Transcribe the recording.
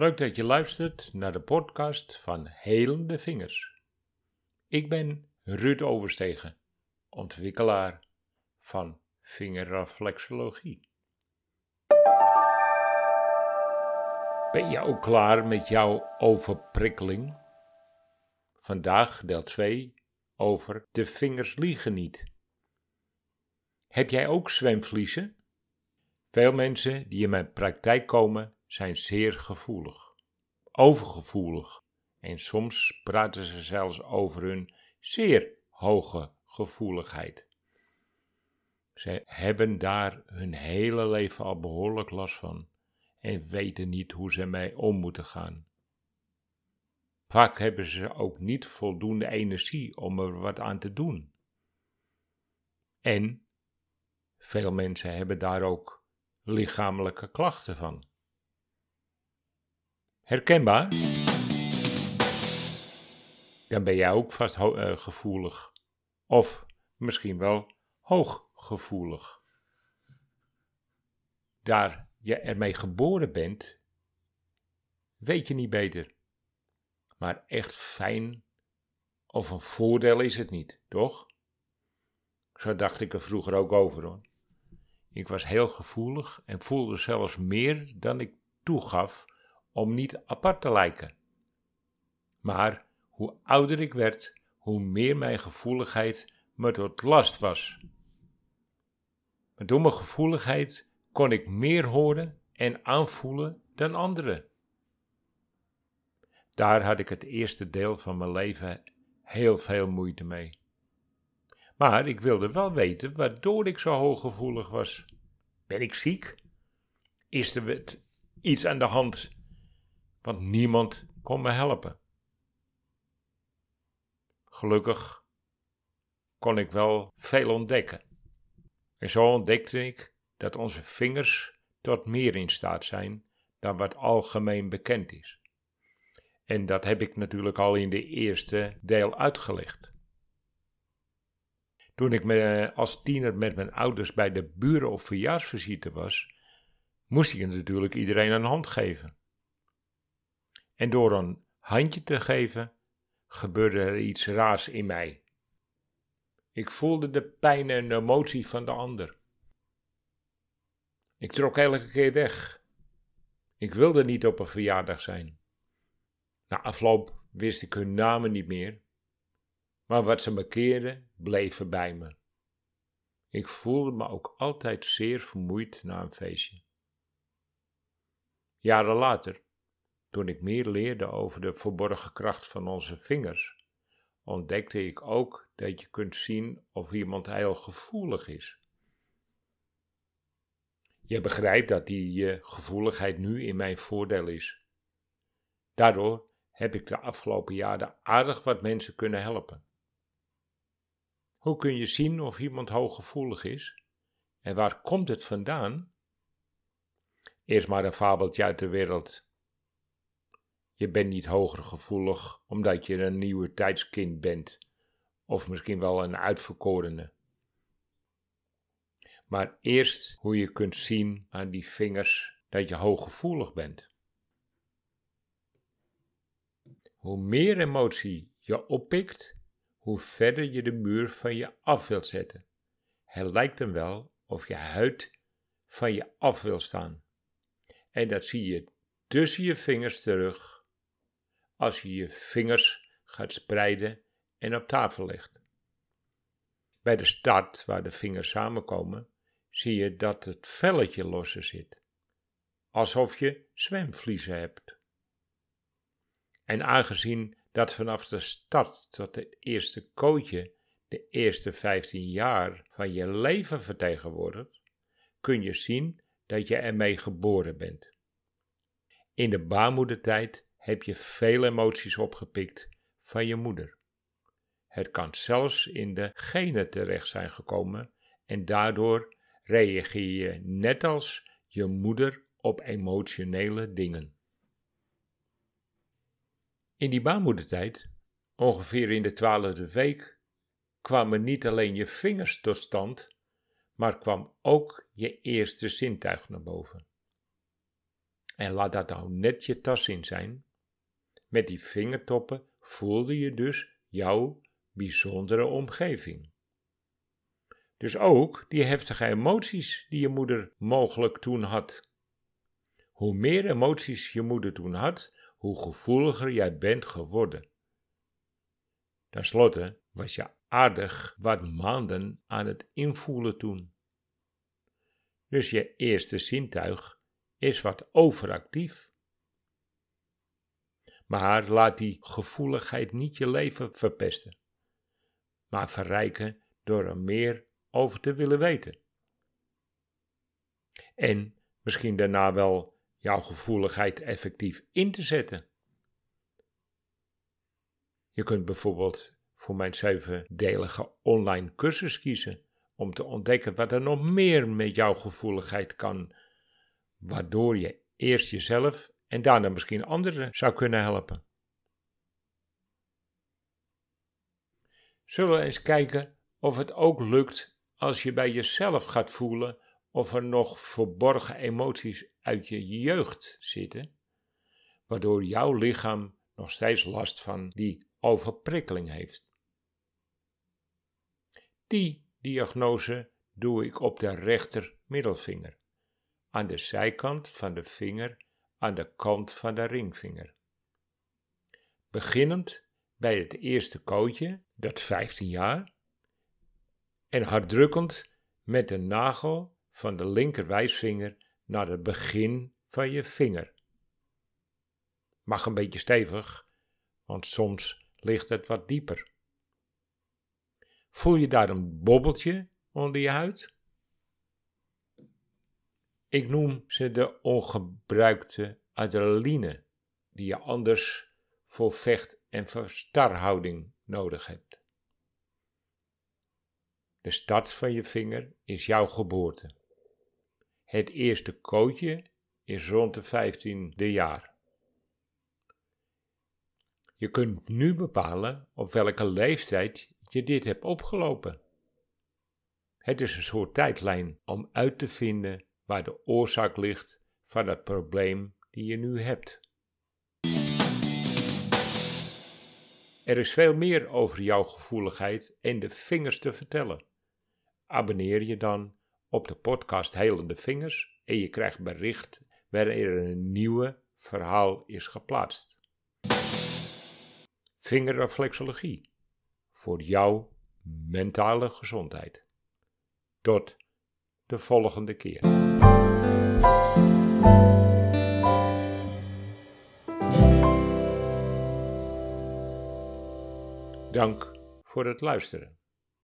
Leuk dat je luistert naar de podcast van Helende Vingers. Ik ben Ruud Overstegen, ontwikkelaar van vingerreflexologie. Ben je ook klaar met jouw overprikkeling? Vandaag deel 2 over de vingers liegen niet. Heb jij ook zwemvliezen? Veel mensen die in mijn praktijk komen zijn zeer gevoelig, overgevoelig en soms praten ze zelfs over hun zeer hoge gevoeligheid. Ze hebben daar hun hele leven al behoorlijk last van en weten niet hoe ze mee om moeten gaan. Vaak hebben ze ook niet voldoende energie om er wat aan te doen. En veel mensen hebben daar ook lichamelijke klachten van. Herkenbaar? Dan ben jij ook vast uh, gevoelig. Of misschien wel hooggevoelig. Daar je ermee geboren bent, weet je niet beter. Maar echt fijn of een voordeel is het niet, toch? Zo dacht ik er vroeger ook over hoor. Ik was heel gevoelig en voelde zelfs meer dan ik toegaf om niet apart te lijken. Maar hoe ouder ik werd, hoe meer mijn gevoeligheid me tot last was. Door mijn gevoeligheid kon ik meer horen en aanvoelen dan anderen. Daar had ik het eerste deel van mijn leven heel veel moeite mee. Maar ik wilde wel weten waardoor ik zo hooggevoelig was. Ben ik ziek? Is er iets aan de hand want niemand kon me helpen. Gelukkig kon ik wel veel ontdekken. En zo ontdekte ik dat onze vingers tot meer in staat zijn dan wat algemeen bekend is. En dat heb ik natuurlijk al in de eerste deel uitgelegd. Toen ik als tiener met mijn ouders bij de buren op verjaarsvisite was, moest ik natuurlijk iedereen een hand geven. En door een handje te geven, gebeurde er iets raars in mij. Ik voelde de pijn en de emotie van de ander. Ik trok elke keer weg. Ik wilde niet op een verjaardag zijn. Na afloop wist ik hun namen niet meer, maar wat ze me keerden, bleven bij me. Ik voelde me ook altijd zeer vermoeid na een feestje. Jaren later toen ik meer leerde over de verborgen kracht van onze vingers, ontdekte ik ook dat je kunt zien of iemand heel gevoelig is. Je begrijpt dat die gevoeligheid nu in mijn voordeel is. Daardoor heb ik de afgelopen jaren aardig wat mensen kunnen helpen. Hoe kun je zien of iemand hooggevoelig is? En waar komt het vandaan? Eerst maar een fabeltje uit de wereld je bent niet hoger gevoelig omdat je een nieuwe tijdskind bent, of misschien wel een uitverkorene. Maar eerst hoe je kunt zien aan die vingers dat je hooggevoelig bent. Hoe meer emotie je oppikt, hoe verder je de muur van je af wilt zetten. Het lijkt hem wel of je huid van je af wil staan. En dat zie je tussen je vingers terug als je je vingers gaat spreiden en op tafel legt. Bij de start, waar de vingers samenkomen, zie je dat het velletje losser zit, alsof je zwemvliezen hebt. En aangezien dat vanaf de start tot het eerste kootje de eerste 15 jaar van je leven vertegenwoordigt, kun je zien dat je ermee geboren bent. In de baarmoedertijd heb je veel emoties opgepikt van je moeder. Het kan zelfs in de genen terecht zijn gekomen en daardoor reageer je net als je moeder op emotionele dingen. In die baarmoedertijd, ongeveer in de twaalfde week, kwamen niet alleen je vingers tot stand, maar kwam ook je eerste zintuig naar boven. En laat dat nou net je tas in zijn. Met die vingertoppen voelde je dus jouw bijzondere omgeving. Dus ook die heftige emoties die je moeder mogelijk toen had. Hoe meer emoties je moeder toen had, hoe gevoeliger jij bent geworden. Ten slotte was je aardig wat maanden aan het invoelen toen. Dus je eerste zintuig is wat overactief. Maar laat die gevoeligheid niet je leven verpesten, maar verrijken door er meer over te willen weten. En misschien daarna wel jouw gevoeligheid effectief in te zetten. Je kunt bijvoorbeeld voor mijn zevendelige online cursus kiezen om te ontdekken wat er nog meer met jouw gevoeligheid kan, waardoor je eerst jezelf en daarna misschien anderen zou kunnen helpen. Zullen we eens kijken of het ook lukt als je bij jezelf gaat voelen of er nog verborgen emoties uit je jeugd zitten, waardoor jouw lichaam nog steeds last van die overprikkeling heeft. Die diagnose doe ik op de rechter middelvinger, aan de zijkant van de vinger, aan de kant van de ringvinger. Beginnend bij het eerste kootje, dat 15 jaar, en harddrukkend met de nagel van de linkerwijsvinger naar het begin van je vinger. Mag een beetje stevig, want soms ligt het wat dieper. Voel je daar een bobbeltje onder je huid? Ik noem ze de ongebruikte adrenaline, die je anders voor vecht- en verstarhouding nodig hebt. De start van je vinger is jouw geboorte. Het eerste kootje is rond de 15e jaar. Je kunt nu bepalen op welke leeftijd je dit hebt opgelopen. Het is een soort tijdlijn om uit te vinden waar de oorzaak ligt van het probleem die je nu hebt. Er is veel meer over jouw gevoeligheid en de vingers te vertellen. Abonneer je dan op de podcast Helende Vingers en je krijgt bericht wanneer er een nieuwe verhaal is geplaatst. Vingerreflexologie voor jouw mentale gezondheid. Tot de volgende keer. Dank voor het luisteren.